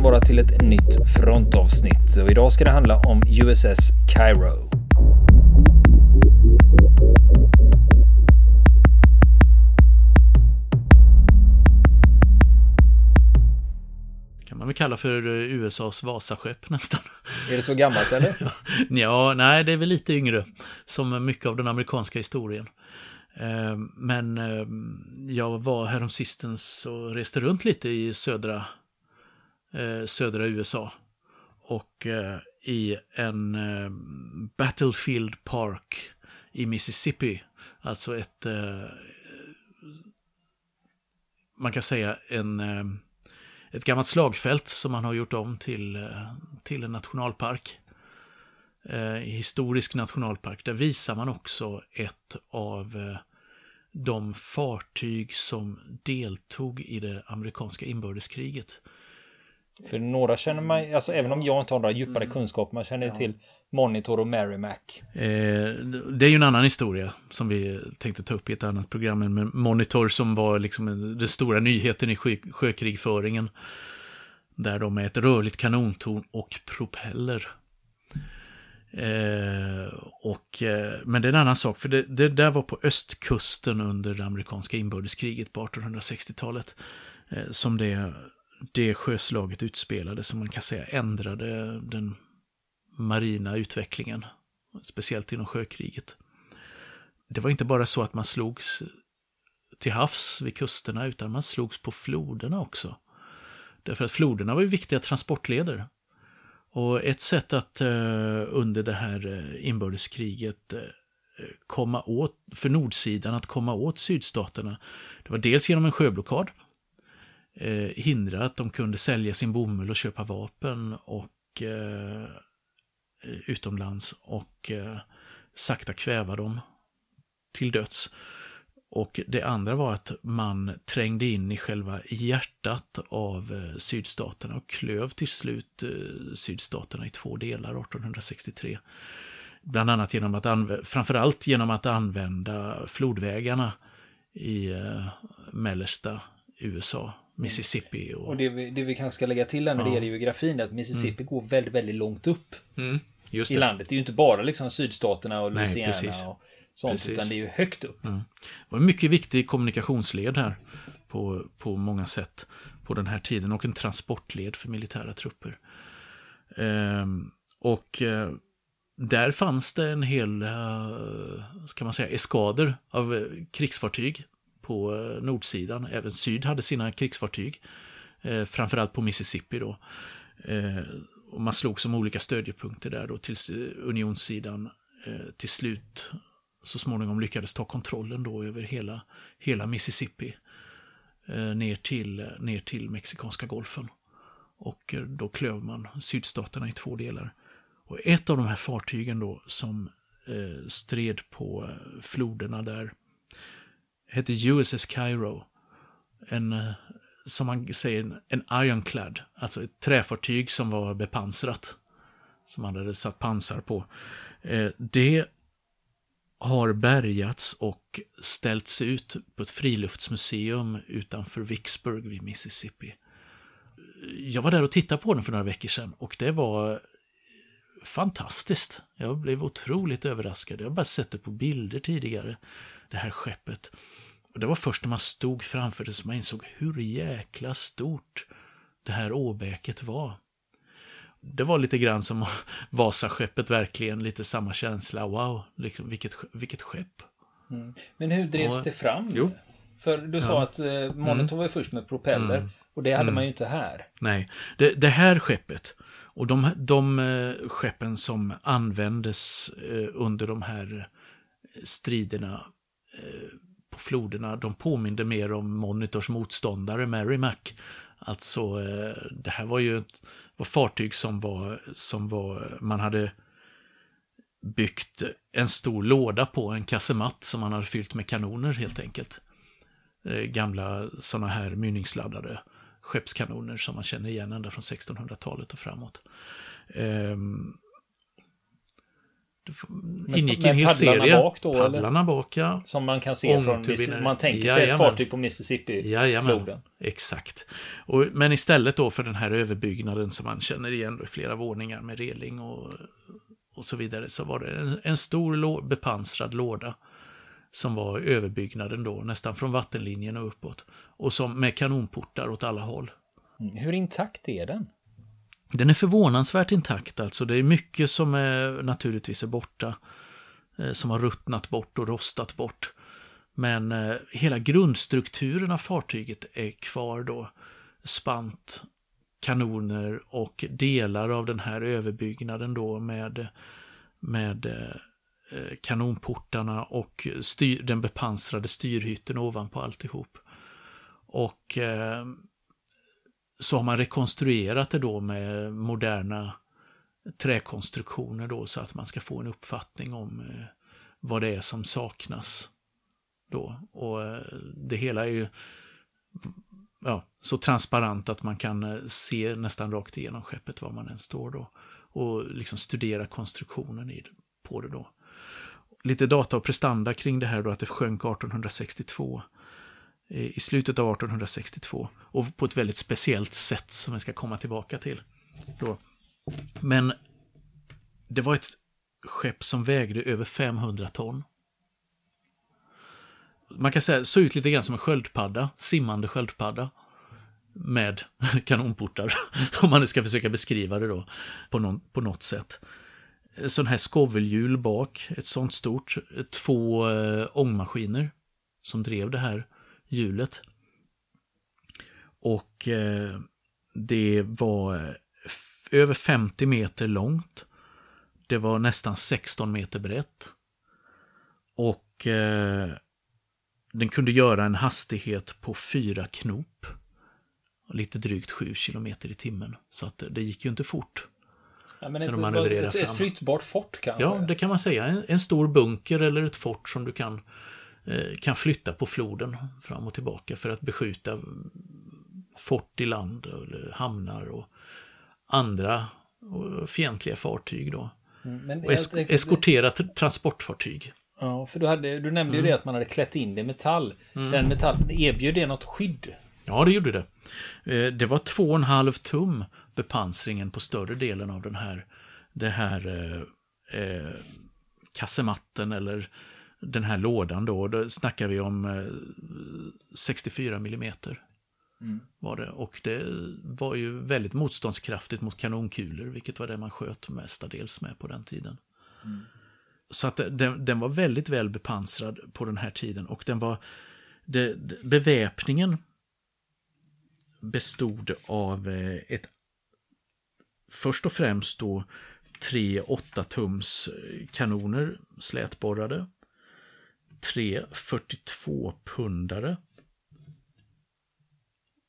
ni vara till ett nytt frontavsnitt. Och idag ska det handla om USS Cairo. kan man väl kalla för eh, USAs Vasaskepp nästan. Är det så gammalt eller? ja, nej, det är väl lite yngre, som mycket av den amerikanska historien. Eh, men eh, jag var häromsistens och reste runt lite i södra, Eh, södra USA. Och eh, i en eh, Battlefield Park i Mississippi, alltså ett, man kan säga en ett gammalt slagfält som man har gjort om till, eh, till en nationalpark. Eh, historisk nationalpark. Där visar man också ett av eh, de fartyg som deltog i det amerikanska inbördeskriget. För några känner man, alltså även om jag inte har några djupare mm. kunskap, man känner ja. till Monitor och Merrimack. Eh, det är ju en annan historia som vi tänkte ta upp i ett annat program. Men Monitor som var liksom den stora nyheten i sjö, sjökrigföringen. Där de med ett rörligt kanontorn och propeller. Eh, och, eh, men det är en annan sak, för det, det där var på östkusten under det amerikanska inbördeskriget på 1860-talet. Eh, som det det sjöslaget utspelade som man kan säga ändrade den marina utvecklingen, speciellt inom sjökriget. Det var inte bara så att man slogs till havs vid kusterna, utan man slogs på floderna också. Därför att floderna var ju viktiga transportleder. Och ett sätt att eh, under det här eh, inbördeskriget eh, komma åt, för nordsidan att komma åt sydstaterna, det var dels genom en sjöblockad, eh, hindra att de kunde sälja sin bomull och köpa vapen och eh, utomlands och eh, sakta kväva dem till döds. Och det andra var att man trängde in i själva hjärtat av eh, sydstaterna och klöv till slut eh, sydstaterna i två delar 1863. Bland annat genom att använda, framförallt genom att använda flodvägarna i eh, mellersta USA Mississippi. Och, och det, vi, det vi kanske ska lägga till här när det gäller geografin är att Mississippi mm. går väldigt, väldigt långt upp mm. i landet. Det är ju inte bara liksom sydstaterna och Louisiana Nej, och sånt, precis. utan det är ju högt upp. Mm. Det var en mycket viktig kommunikationsled här på, på många sätt på den här tiden och en transportled för militära trupper. Ehm, och eh, där fanns det en hel, eh, ska man säga, eskader av eh, krigsfartyg på eh, nordsidan. Även syd hade sina krigsfartyg. Eh, framförallt på Mississippi då. Eh, och man slog som olika stödjepunkter där då tills eh, unionssidan eh, till slut så småningom lyckades ta kontrollen då över hela, hela Mississippi ner till, ner till Mexikanska golfen. Och då klöv man sydstaterna i två delar. Och ett av de här fartygen då som stred på floderna där hette USS Cairo. En, eh, som man säger, en ironclad. Alltså ett träfartyg som var bepansrat. Som man hade satt pansar på. Eh, det har bärgats och ställts ut på ett friluftsmuseum utanför Vicksburg vid Mississippi. Jag var där och tittade på den för några veckor sedan och det var fantastiskt. Jag blev otroligt överraskad. Jag har bara sett det på bilder tidigare, det här skeppet. Och det var först när man stod framför det som man insåg hur jäkla stort det här åbäket var. Det var lite grann som Vasaskeppet verkligen, lite samma känsla. Wow, liksom, vilket, vilket skepp. Mm. Men hur drevs och, det fram? Jo. För du ja. sa att eh, Monitor var först med propeller mm. och det hade mm. man ju inte här. Nej, det, det här skeppet och de, de uh, skeppen som användes uh, under de här striderna på floderna, de påminde mer om Monitors motståndare Merrimack. Alltså, eh, det här var ju ett var fartyg som var, som var, man hade byggt en stor låda på, en kassematt som man hade fyllt med kanoner helt enkelt. Eh, gamla sådana här mynningsladdade skeppskanoner som man känner igen ända från 1600-talet och framåt. Ehm, Ingick en hel serie. Bak då, paddlarna bak, ja. Som man kan se från, man tänker sig Jajamän. ett fartyg på Mississippi-floden. Exakt. Och, men istället då för den här överbyggnaden som man känner igen i flera våningar med reling och, och så vidare, så var det en, en stor bepansrad låda som var överbyggnaden då, nästan från vattenlinjen och uppåt. Och som med kanonportar åt alla håll. Mm, hur intakt är den? Den är förvånansvärt intakt alltså. Det är mycket som är, naturligtvis är borta. Eh, som har ruttnat bort och rostat bort. Men eh, hela grundstrukturen av fartyget är kvar då. Spant, kanoner och delar av den här överbyggnaden då med, med eh, eh kanonportarna och styr, den bepansrade styrhytten ovanpå alltihop. Och eh, så har man rekonstruerat det då med moderna träkonstruktioner då så att man ska få en uppfattning om eh, vad det är som saknas. Då. Och eh, det hela är ju ja, så transparent att man kan eh, se nästan rakt igenom skeppet var man än står då. Och liksom studera konstruktionen i, på det då. Lite data och prestanda kring det här då att det sjönk 1862 Eh, i slutet av 1862 och på ett väldigt speciellt sätt som vi ska komma tillbaka till. Då. Men det var ett skepp som vägde över 500 ton. Man kan säga såg ut lite grann som en sköldpadda, simmande sköldpadda med kanonportar, om man nu ska försöka beskriva det då på, någon, på något sätt. Sån här skovelhjul bak, ett sånt stort, två eh, ångmaskiner som drev det här hjulet. Och eh, det var över 50 meter långt. Det var nästan 16 meter brett. Och eh, den kunde göra en hastighet på fyra knop. Lite drygt 7 kilometer i timmen. Så att det gick ju inte fort. Ja, men ett, ett, ett flyttbart fort kanske? Ja, det kan man säga. En, en, stor bunker eller ett fort som du kan Eh, kan flytta på floden fram och tillbaka för att beskjuta fort i land eller hamnar och andra fientliga fartyg då. Mm, men och tänkte, eskortera transportfartyg. Ja, för du, hade, du nämnde ju mm. det att man hade klätt in det i metall. Mm. Den metallen, erbjöd det något skydd? Ja, det gjorde det. Eh, det var två och en halv tum bepansringen på större delen av den här, det här eh, eh kasematten eller den här lådan då, då snackar vi om eh, 64 millimeter. Mm. Var det. Och det var ju väldigt motståndskraftigt mot kanonkulor, vilket var det man sköt mestadels med på den tiden. Mm. Så att den, den, var väldigt väl bepansrad på den här tiden och den var, det, beväpningen bestod av eh, ett, först och främst då tre 8 tums eh, kanoner slätborrade tre 42-pundare.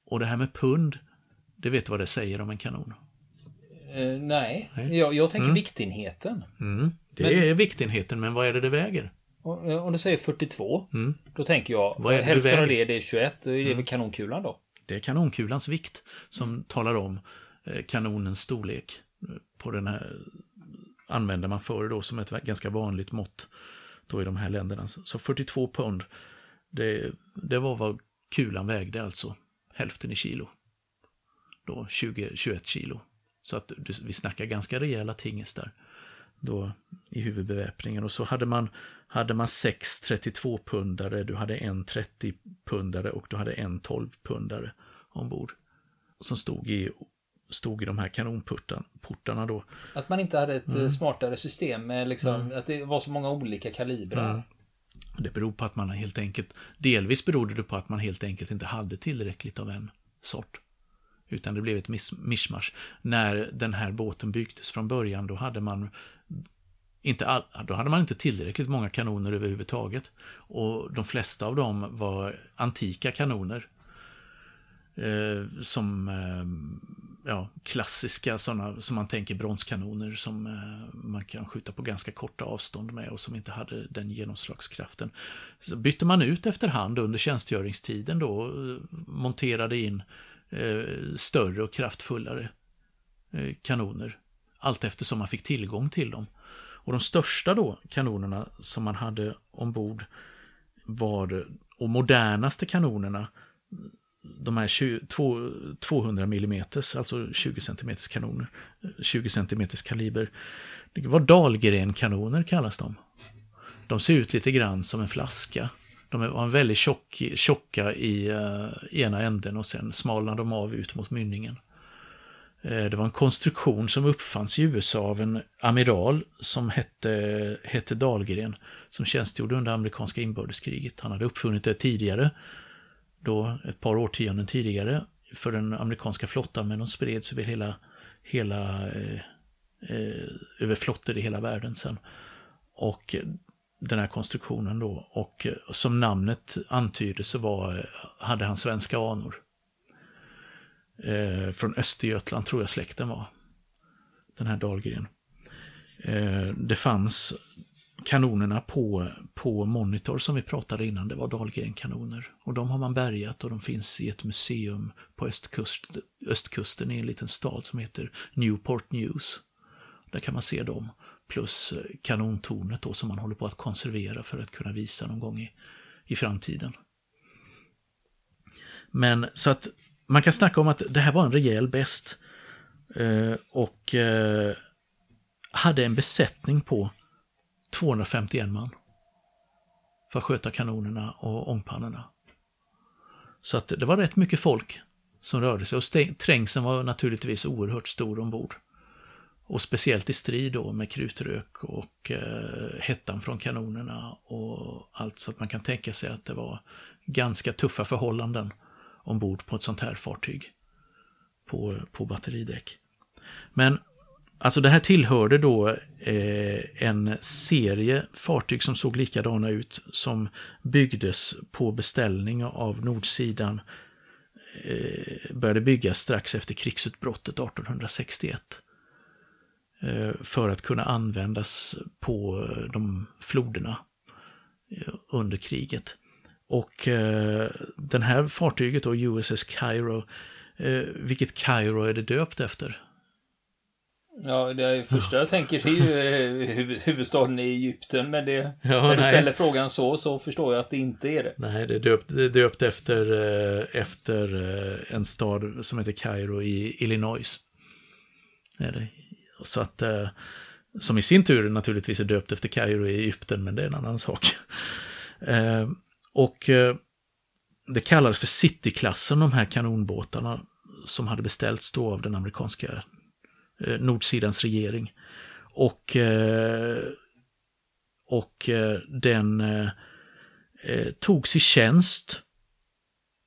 Och det här med pund, det vet du vad det säger om en kanon? Uh, nej, nej. Jag, jag tänker mm. viktenheten. Mm. Det men, är viktenheten, men vad är det det väger? Eh, om du säger 42, mm. då tänker jag, vad är hälften av det, det är 21, det är mm. väl kanonkulan då? Det är kanonkulans vikt som talar om eh, kanonens storlek. På den här använder man förr då som ett ganska vanligt mått då i de här länderna. Så 42 pund, det, det var vad kulan vägde alltså, hälften i kilo. Då 20-21 kilo. Så att vi snackar ganska rejäla tingest där. Då i huvudbeväpningen. Och så hade man, hade man sex 32-pundare, du hade en 30-pundare och du hade en 12-pundare ombord. Som stod i stod i de här kanonportarna då. Att man inte hade ett mm. smartare system med liksom, mm. att det var så många olika kalibrar. Mm. Det beror på att man helt enkelt, delvis berodde det på att man helt enkelt inte hade tillräckligt av en sort. Utan det blev ett mischmasch. När den här båten byggdes från början, då hade man inte all, då hade man inte tillräckligt många kanoner överhuvudtaget. Och de flesta av dem var antika kanoner. Eh, som eh, ja, klassiska sådana som man tänker bronskanoner som eh, man kan skjuta på ganska korta avstånd med och som inte hade den genomslagskraften. Så bytte man ut efterhand under tjänstgöringstiden då, och monterade in eh, större och kraftfullare eh, kanoner allt eftersom man fick tillgång till dem. Och de största då kanonerna som man hade ombord var, och modernaste kanonerna, de här 20, 200 mm, alltså 20 cm kanoner, eh, 20 cm kaliber. Det var Dahlgren-kanoner kallas de. De ser ut lite grann som en flaska. De var väldigt tjock, tjocka i uh, ena änden och sen smalnade de av ut mot mynningen. Uh, det var en konstruktion som uppfanns i USA av en amiral som hette, hette Dahlgren, som tjänstgjorde under amerikanska inbördeskriget. Han hade uppfunnit det tidigare, då ett par årtionden tidigare, för den amerikanska flottan, men de spreds över hela, hela uh, över flottor i hela världen sen. Och den här konstruktionen då. Och som namnet antyder så var, hade han svenska anor. Eh, från Östergötland tror jag släkten var. Den här Dahlgren. Eh, det fanns kanonerna på, på Monitor som vi pratade innan, det var Dahlgren-kanoner. Och de har man bärgat och de finns i ett museum på östkust, östkusten i en liten stad som heter Newport News. Där kan man se dem plus eh, kanontornet då som man håller på att konservera för att kunna visa någon gång i, i framtiden. Men så att man kan snacka om att det här var en rejäl best eh, och eh, hade en besättning på 251 man för att sköta kanonerna och ångpannorna. Så att det var rätt mycket folk som rörde sig och trängseln var naturligtvis oerhört stor ombord. Och speciellt i strid då med krutrök och eh, hettan från kanonerna och allt så att man kan tänka sig att det var ganska tuffa förhållanden ombord på ett sånt här fartyg på, på batteridäck. Men alltså det här tillhörde då eh, en serie fartyg som såg likadana ut som byggdes på beställning av Nordsidan eh, började byggas strax efter krigsutbrottet 1861. Eh, för att kunna användas på eh, de floderna eh, under kriget. Och eh, den här fartyget då, USS Cairo, eh, vilket Cairo är det döpt efter? Ja, det första jag tänker är ju huvudstaden i Egypten, men det, ja, när du ställer frågan så, så förstår jag att det inte är det. Nej, det är döpt, det är döpt efter, efter en stad som heter Cairo i Illinois. Är det, så att, eh, som i sin tur naturligtvis är döpt efter Kairo i Egypten, men det är en annan sak. Eh, och eh, det kallades för Cityklassen, de här kanonbåtarna som hade beställts då av den amerikanska Eh, nordsidans regering. Och, eh, och eh, den togs i tjänst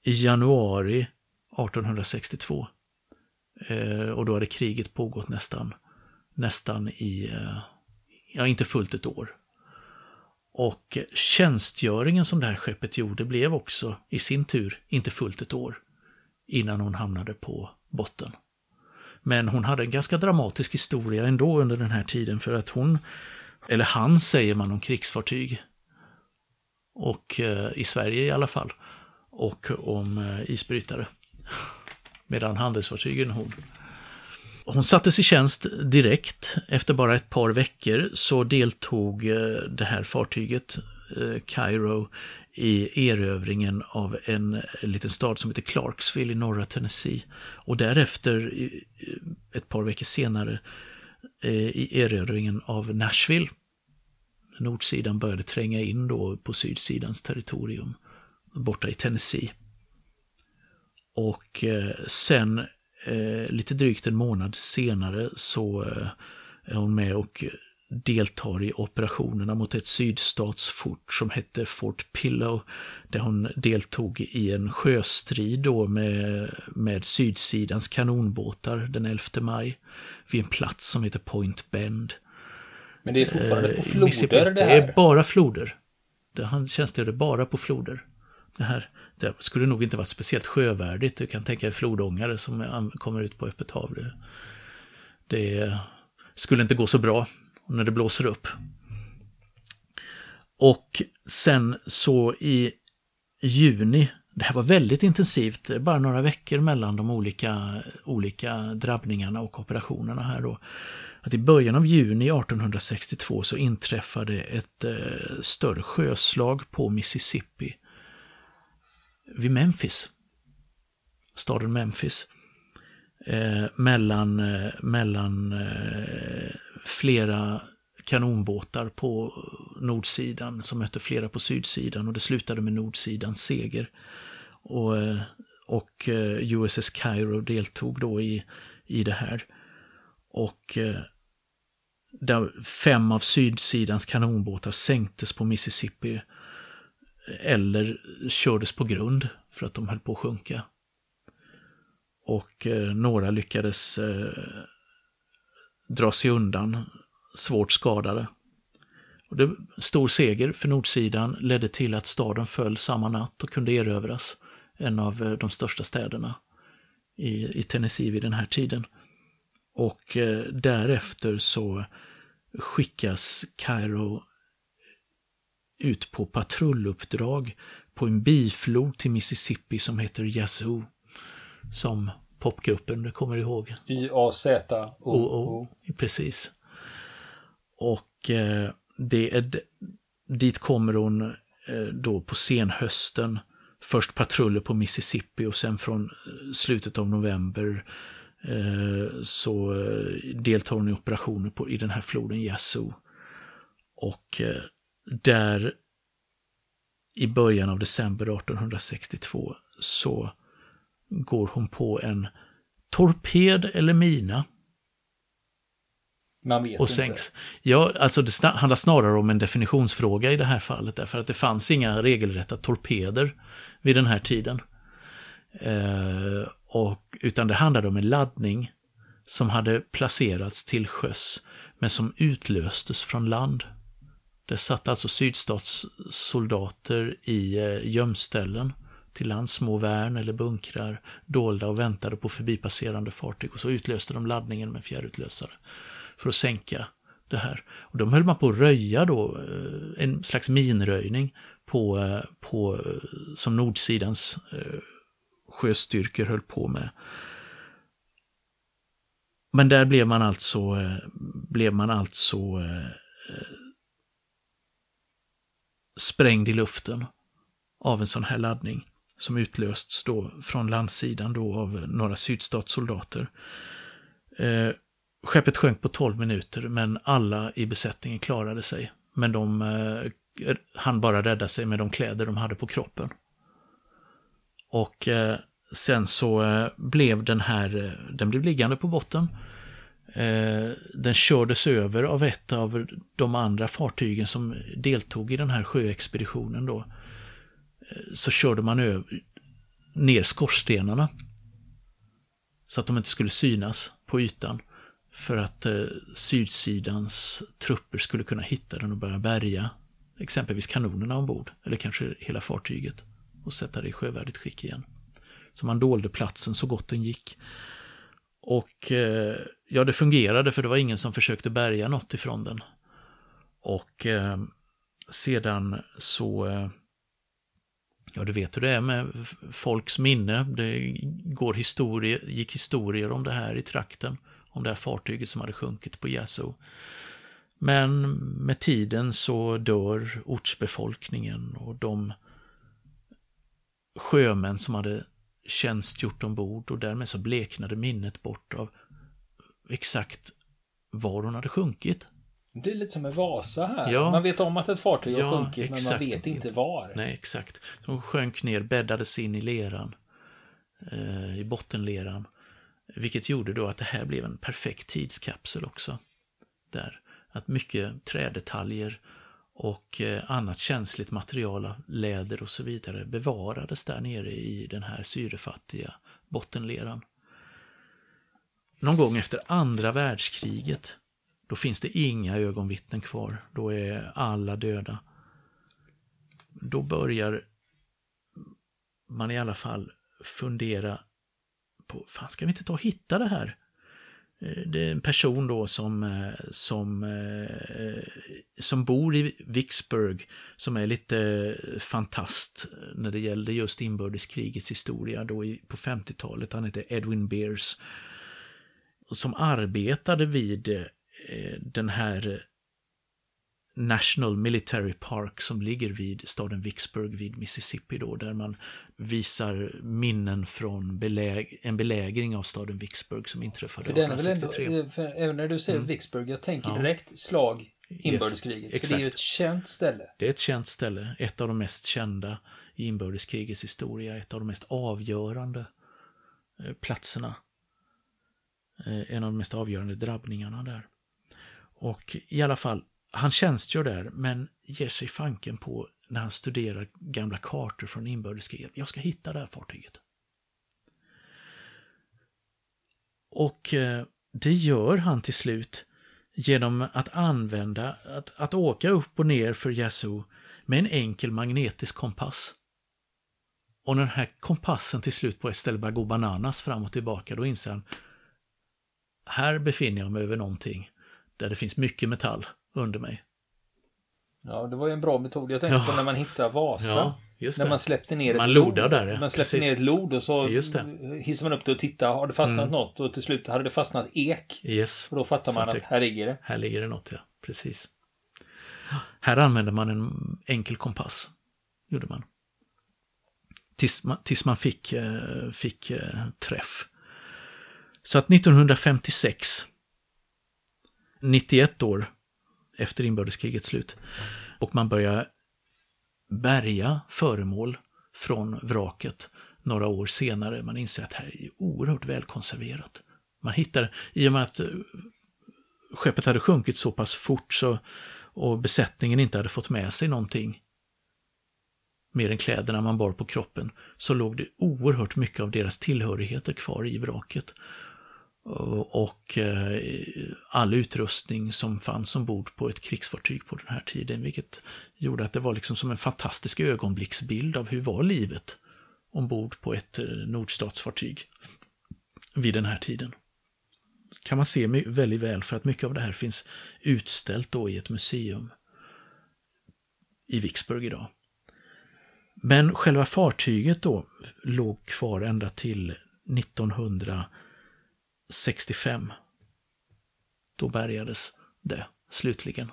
i januari 1862. Och då hade kriget pågått nästan nästan i, ja inte fullt ett år. Och tjänstgöringen som det här skeppet gjorde blev också i sin tur inte fullt ett år innan hon hamnade på botten. Men hon hade en ganska dramatisk historia ändå under den här tiden för att hon, eller han säger man om krigsfartyg, och eh, i Sverige i alla fall, och om eh, isbrytare. Medan handelsfartygen hon hon sattes i tjänst direkt. Efter bara ett par veckor så deltog eh, det här fartyget, eh, Cairo, i erövringen av en liten stad som heter Clarksville i norra Tennessee. Och därefter, ett par veckor senare, eh, i erövringen av Nashville. Nordsidan började tränga in då på sydsidans territorium, borta i Tennessee. Och eh, sen eh, lite drygt en månad senare så är hon med och deltar i operationerna mot ett sydstatsfort som hette Fort Pillow. Där hon deltog i en sjöstrid då med, med sydsidans kanonbåtar den 11 maj. Vid en plats som heter Point Bend. Men det är fortfarande på eh, floder det här? Det är bara floder. Han tjänstgjorde bara på floder. Det här det skulle nog inte vara speciellt sjövärdigt. Du kan tänka dig flodångare som kommer ut på öppet hav. Det, det skulle inte gå så bra när det blåser upp. Och sen så i juni, det här var väldigt intensivt, bara några veckor mellan de olika, olika drabbningarna och operationerna här då. att i början av juni 1862 så inträffade ett eh, större sjöslag på Mississippi vid Memphis. Staden Memphis. Eh, mellan eh, mellan eh, flera kanonbåtar på nordsidan som mötte flera på sydsidan och det slutade med nordsidans seger. Och, eh, och eh, USS Cairo deltog då i, i det här. Och eh, där fem av sydsidans kanonbåtar sänktes på Mississippi eller kördes på grund för att de höll på att sjunka. Och eh, några lyckades dra sig undan svårt skadade. Och det, stor seger för nordsidan ledde till att staden föll samma natt och kunde erövras, en av eh, de största städerna i, i Tennessee vid den här tiden. Och eh, därefter så skickas Cairo ut på patrulluppdrag på en biflod till Mississippi som heter Yazoo. Som popgruppen du kommer ihåg. Y-A-Z-O-O. Precis. Och eh, det är, dit kommer hon eh, då på senhösten. Först patruller på Mississippi och sen från eh, slutet av november eh, så eh, deltar hon i operationer på, i den här floden Yazoo. Och eh, där i början av december 1862 så går hon på en torped eller mina. Man vet och sänks. Inte. Ja, alltså det handlar snarare om en definitionsfråga i det här fallet, därför att det fanns inga regelrätta torpeder vid den här tiden. Eh, och, utan det handlade om en laddning som hade placerats till sjöss, men som utlöstes från land. Det satt alltså sydstatssoldater i eh, gömställen till lands, små värn eller bunkrar, dolda och väntade på förbipasserande fartyg och så utlöste de laddningen med fjärrutlösare för att sänka det här. Och de höll man på att röja då, eh, en slags minröjning på, eh, på, eh, som nordsidans sjöstyrkor höll på med. Men där blev man alltså, blev man alltså sprängd i luften av en sån här laddning som utlösts då från landsidan då av några sydstatssoldater. Eh, skeppet sjönk på 12 minuter men alla i besättningen klarade sig. Men de eh, hann bara rädda sig med de kläder de hade på kroppen. Och eh, sen så eh, blev den här, eh, den blev liggande på botten Eh, den kördes över av ett av de andra fartygen som deltog i den här sjöexpeditionen. Då. Eh, så körde man över, ner skorstenarna. Så att de inte skulle synas på ytan. För att eh, sydsidans trupper skulle kunna hitta den och börja bärga exempelvis kanonerna ombord. Eller kanske hela fartyget. Och sätta det i sjövärdigt skick igen. Så man dolde platsen så gott den gick. Och eh, ja, det fungerade för det var ingen som försökte bärga något ifrån den. Och eh, sedan så, eh, ja du vet hur det är med folks minne. Det går historie, gick historier om det här i trakten. Om det här fartyget som hade sjunkit på Yazoo. Men med tiden så dör ortsbefolkningen och de sjömän som hade tjänstgjort ombord och därmed så bleknade minnet bort av exakt var hon hade sjunkit. Det blir lite som med Vasa här. Ja, man vet om att ett fartyg ja, har sjunkit men man vet inte var. Nej, exakt. Hon sjönk ner, bäddades in i leran. Eh, I bottenleran. Vilket gjorde då att det här blev en perfekt tidskapsel också. Där. Att mycket trädetaljer och eh, annat känsligt material, läder och så vidare, bevarades där nere i den här syrefattiga bottenleran. Någon gång efter andra världskriget, då finns det inga ögonvittnen kvar. Då är alla döda. Då börjar man i alla fall fundera på, fan ska vi inte ta och hitta det här? Eh, det är en person då som, eh, som, eh, som bor i Vicksburg som är lite fantast när det gällde just inbördeskrigets historia då på 50-talet. Han heter Edwin Beers. Som arbetade vid den här National Military Park som ligger vid staden Vicksburg vid Mississippi då, där man visar minnen från beläg en belägring av staden Vicksburg som inträffade för 1863. Ändå, för även när du säger mm. Vicksburg, jag tänker ja. direkt slag inbördeskriget. Yes, för det är ju ett känt ställe. Det är ett känt ställe, ett av de mest kända i inbördeskrigets historia, ett av de mest avgörande eh, platserna. Eh, en av de mest avgörande drabbningarna där. Och i alla fall, han tjänstgör där men ger sig fanken på när han studerar gamla kartor från inbördeskriget. Jag ska hitta det här fartyget. Och eh, det gör han till slut genom att använda, att, att åka upp och ner för Yazoo med en enkel magnetisk kompass. Och när den här kompassen till slut på ett ställe börjar gå bananas fram och tillbaka, då inser han här befinner jag mig över någonting där det finns mycket metall under mig. Ja, det var ju en bra metod. Jag tänkte ja. på när man hittar Vasa. Ja, när man släppte ner man ett lod. Där, ja. Man släppte Precis. ner ett lod och så hissade man upp det och tittade. Har det fastnat mm. något? Och till slut hade det fastnat ek. Yes. Och då fattar man att här ligger det. Här ligger det något, ja. Precis. Här använde man en enkel kompass. Gjorde man. Tills man, tills man fick, eh, fick eh, träff. Så att 1956, 91 år efter inbördeskrigets slut, och man börjar bärga föremål från vraket några år senare. Man inser att det här är oerhört välkonserverat. Man hittar, i och med att eh, skeppet hade sjunkit så pass fort så, och besättningen inte hade fått med sig någonting mer än kläderna man bar på kroppen, så låg det oerhört mycket av deras tillhörigheter kvar i vraket och eh, all utrustning som fanns ombord på ett krigsfartyg på den här tiden, vilket gjorde att det var liksom som en fantastisk ögonblicksbild av hur var livet ombord på ett eh, nordstatsfartyg vid den här tiden. kan man se väldigt väl för att mycket av det här finns utställt då i ett museum i Vicksburg idag. Men själva fartyget då låg kvar ända till 1900 65. Då bärgades det slutligen.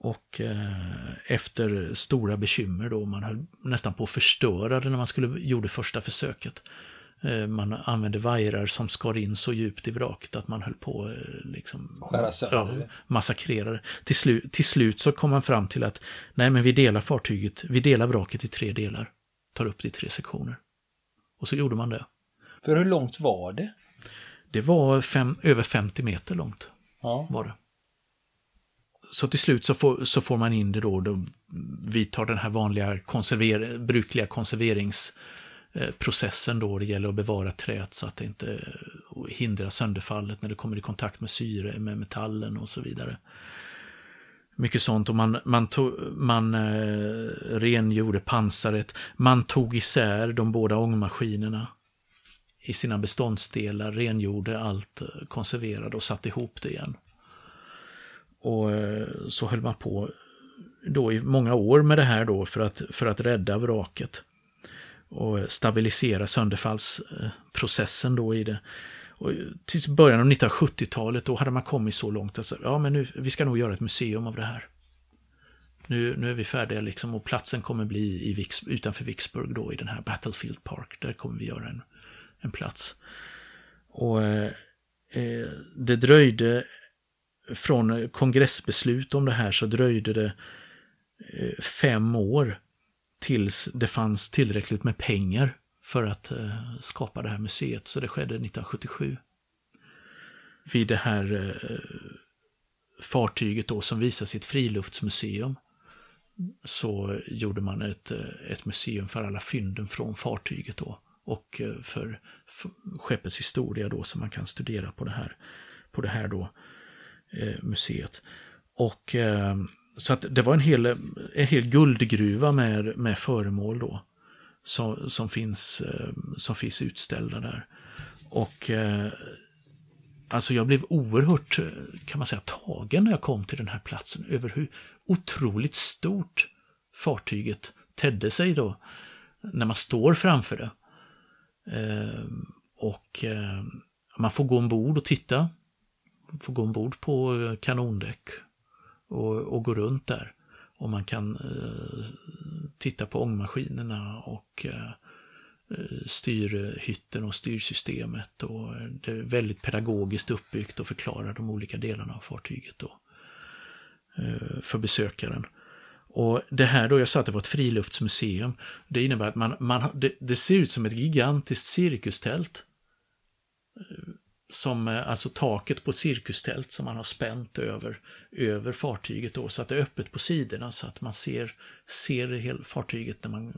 Och eh, efter stora bekymmer då, man höll nästan på att förstöra det när man skulle gjorde första försöket. Eh, man använde vajrar som skar in så djupt i vraket att man höll på att eh, liksom, Skära sönder ja, massakrera till, slu till slut så kom man fram till att nej men vi delar fartyget, vi delar vraket i tre delar. Tar upp det i tre sektioner. Och så gjorde man det. För hur långt var det? Det var fem, över 50 meter långt. Ja. Var det. Så till slut så får, så får man in det då, då vidtar den här vanliga konserver, brukliga konserveringsprocessen då. Det gäller att bevara träet så att det inte hindrar sönderfallet när det kommer i kontakt med syre, med metallen och så vidare. Mycket sånt och man, man, tog, man eh, rengjorde pansaret. Man tog isär de båda ångmaskinerna i sina beståndsdelar, rengjorde allt, eh, konserverade och satte ihop det igen. Och eh, så höll man på då i många år med det här då för att, för att rädda vraket och stabilisera sönderfallsprocessen då i det. Och till början av 1970-talet då hade man kommit så långt att ja, men nu, vi ska nog göra ett museum av det här. Nu, nu är vi färdiga liksom och platsen kommer bli i Vicks, utanför Vicksburg då i den här Battlefield Park. Där kommer vi göra en, en plats. Och eh, eh, det dröjde från kongressbeslut om det här så dröjde det eh, fem år tills det fanns tillräckligt med pengar för att eh, skapa det här museet. Så det skedde 1977. Vid det här eh, fartyget då som visas i ett friluftsmuseum så gjorde man ett, eh, ett museum för alla fynden från fartyget då och eh, för, för skeppets historia då som man kan studera på det här, på det här då, eh, museet. Och eh, så att det var en hel, en hel guldgruva med, med föremål då som, som, finns, eh, som finns utställda där. Och eh, alltså jag blev oerhört, eh, kan man säga, tagen när jag kom till den här platsen över hur otroligt stort fartyget tedde sig då när man står framför det. Ehm, och eh, man får gå ombord och titta Man får gå ombord på eh, kanondäck och, och gå runt där. Och man kan eh, titta på ångmaskinerna och styrhytten och styrsystemet. Och det är väldigt pedagogiskt uppbyggt och förklarar de olika delarna av fartyget då, för besökaren. Och det här då, jag sa att det var ett friluftsmuseum. Det innebär att man, man, det, det ser ut som ett gigantiskt cirkustält. Eh, som eh, alltså taket på ett cirkustält som man har spänt över, över fartyget då, så att det är öppet på sidorna så att man ser, ser hela fartyget när man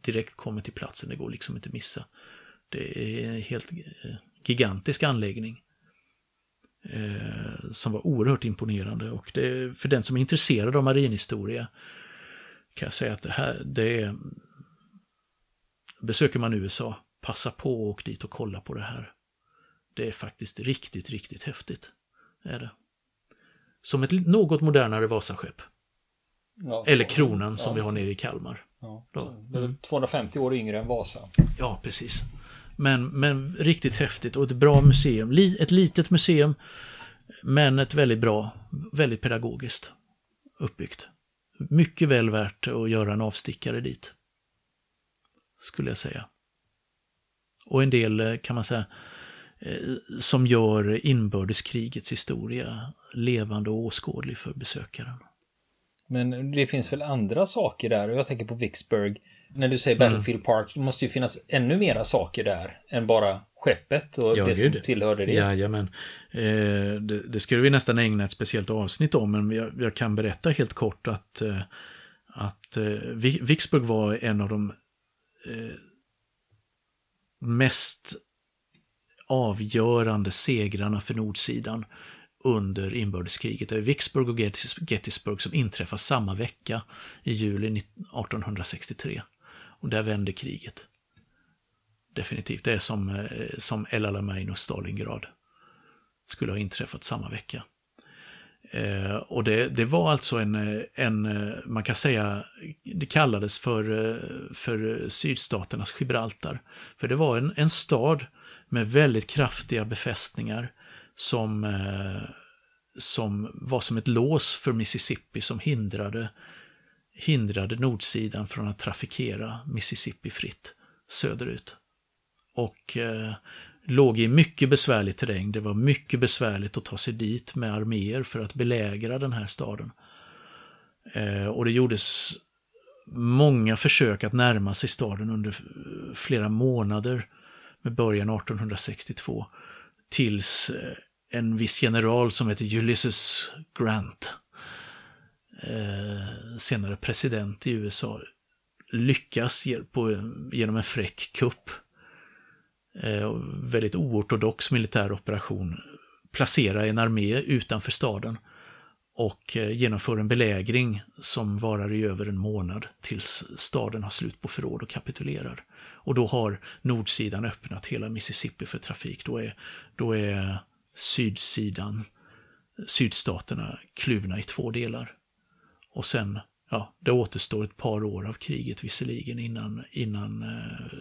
direkt kommer till platsen. Det går liksom inte missa. Det är en helt eh, gigantisk anläggning. Eh, som var oerhört imponerande och det, för den som är intresserad av marinhistoria kan jag säga att det här, det är, besöker man USA, passa på att åka dit och kolla på det här. Det är faktiskt riktigt, riktigt häftigt. Är det. Som ett något modernare Vasaskepp. Ja, Eller Kronan som ja. vi har nere i Kalmar. Ja, det är 250 år yngre än Vasa. Ja, precis. Men, men riktigt häftigt och ett bra museum. Ett litet museum, men ett väldigt bra, väldigt pedagogiskt uppbyggt. Mycket väl värt att göra en avstickare dit. Skulle jag säga. Och en del, eh, kan man säga, eh, som gör inbördeskrigets historia levande och åskådlig för besökaren. Men det finns väl andra saker där och jag tänker på Vicksburg. När du säger Battlefield mm. Park, det måste ju finnas ännu mera saker där än bara skeppet och ja, det gud. som tillhörde det. Jajamän. Eh, det, det skulle vi nästan ägna ett speciellt avsnitt om, men jag, jag kan berätta helt kort att, eh, att eh, Vicksburg var en av de eh, mest avgörande segrarna för nordsidan under inbördeskriget. Det är Vicksburg och Gettysburg som inträffar samma vecka i juli 1863. Och där vänder kriget. Definitivt. Det är som, eh, som El Alamein och Stalingrad skulle ha inträffat samma vecka. Eh, och det, det, var alltså en, eh, en, eh, man kan säga, det kallades för, för sydstaternas Gibraltar. För det var en, en stad med väldigt kraftiga befästningar som, eh, som var som ett lås för Mississippi som hindrade, hindrade nordsidan från att trafikera Mississippi fritt söderut. Och eh, låg i mycket besvärlig terräng. Det var mycket besvärligt att ta sig dit med arméer för att belägra den här staden. Eh, och det gjordes många försök att närma sig staden under flera månader med början 1862 tills eh, en viss general som heter Ulysses Grant, eh, senare president i USA, lyckas genom en fräck kupp, eh, väldigt oortodox militär operation, placera en armé utanför staden och eh, genomför en belägring som varar i över en månad tills staden har slut på förråd och kapitulerar. Och då har nordsidan öppnat hela Mississippi för trafik. Då är, då är sydsidan, sydstaterna kluvna i två delar. Och sen, ja, det återstår ett par år av kriget visserligen innan, innan eh,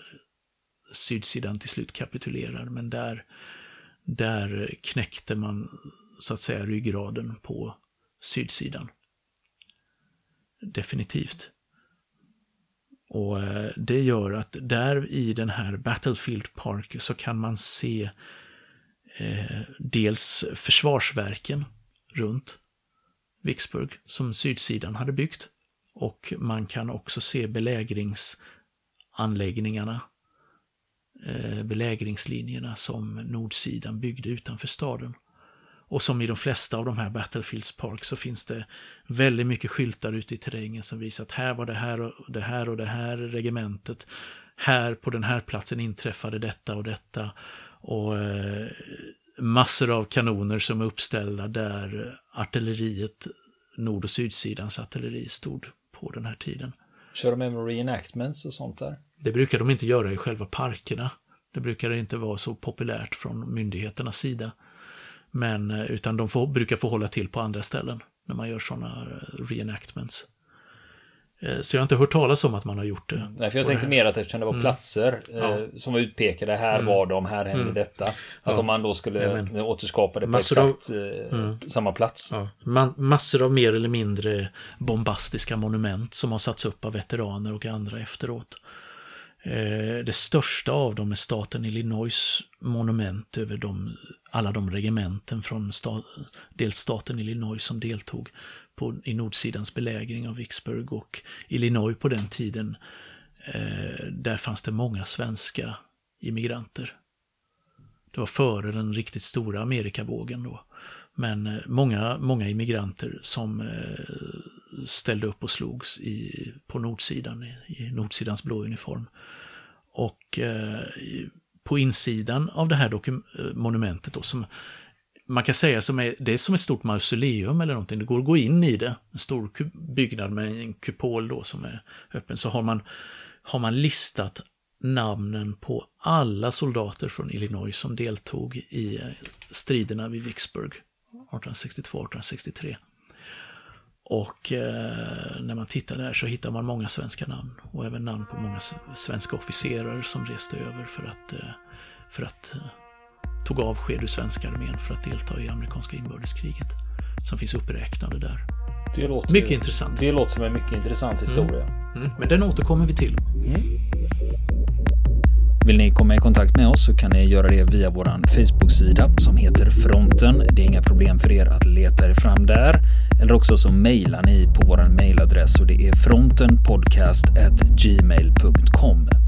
sydsidan till slut kapitulerar. Men där, där knäckte man så att säga ryggraden på sydsidan. Definitivt. Och eh, det gör att där i den här Battlefield Park så kan man se eh, dels försvarsverken runt Vicksburg som sydsidan hade byggt. Och man kan också se belägringsanläggningarna, eh, belägringslinjerna som nordsidan byggde utanför staden. Och som i de flesta av de här Battlefields Park så finns det väldigt mycket skyltar ute i terrängen som visar att här var det här och det här och det här regementet. Här på den här platsen inträffade detta och detta. Och eh, massor av kanoner som är uppställda där artilleriet, nord och sydsidans artilleri stod på den här tiden. Kör de med reenactments och sånt där? Det brukar de inte göra i själva parkerna. Det brukar inte vara så populärt från myndigheternas sida. Men, eh, utan de får, brukar få hålla till på andra ställen när man gör sådana eh, reenactments. Eh, så jag har inte hört talas om att man har gjort det. Nej, för jag tänkte mer att eftersom det var mm. platser mm. som var utpekade, här mm. var de, här hände mm. detta. Att ja. om man då skulle Amen. återskapa det på massor exakt av, mm. samma plats. Ja. massor av mer eller mindre bombastiska monument som har satts upp av veteraner och andra efteråt. Eh, det största av dem är staten Illinois monument över de, alla de regementen från stat, delstaten Illinois som deltog på, i nordsidans belägring av Vicksburg och Illinois på den tiden. Eh, där fanns det många svenska immigranter. Det var före den riktigt stora Amerikavågen då. Men eh, många, många immigranter som eh, ställde upp och slogs i, på nordsidan, i, i nordsidans blå uniform. Och eh, på insidan av det här eh, monumentet då, som man kan säga som är, det är som ett stort mausoleum eller någonting. Det går att gå in i det. En stor byggnad med en kupol då som är öppen. Så har man, har man listat namnen på alla soldater från Illinois som deltog i eh, striderna vid Vicksburg 1862-1863. Och eh, när man tittar där så hittar man många svenska namn och även namn på många svenska officerare som reste över för att, eh, för att eh, tog avsked ur svenska armén för att delta i amerikanska inbördeskriget. Som finns uppräknade där. Det låter, mycket intressant. Det låter som en mycket intressant historia. Mm. Mm. Men den återkommer vi till. Mm. Vill ni komma i kontakt med oss så kan ni göra det via vår Facebook-sida som heter Fronten. Det är inga problem för er att leta er fram där. Eller också så mejlar ni på vår mejladress och det är frontenpodcast@gmail.com.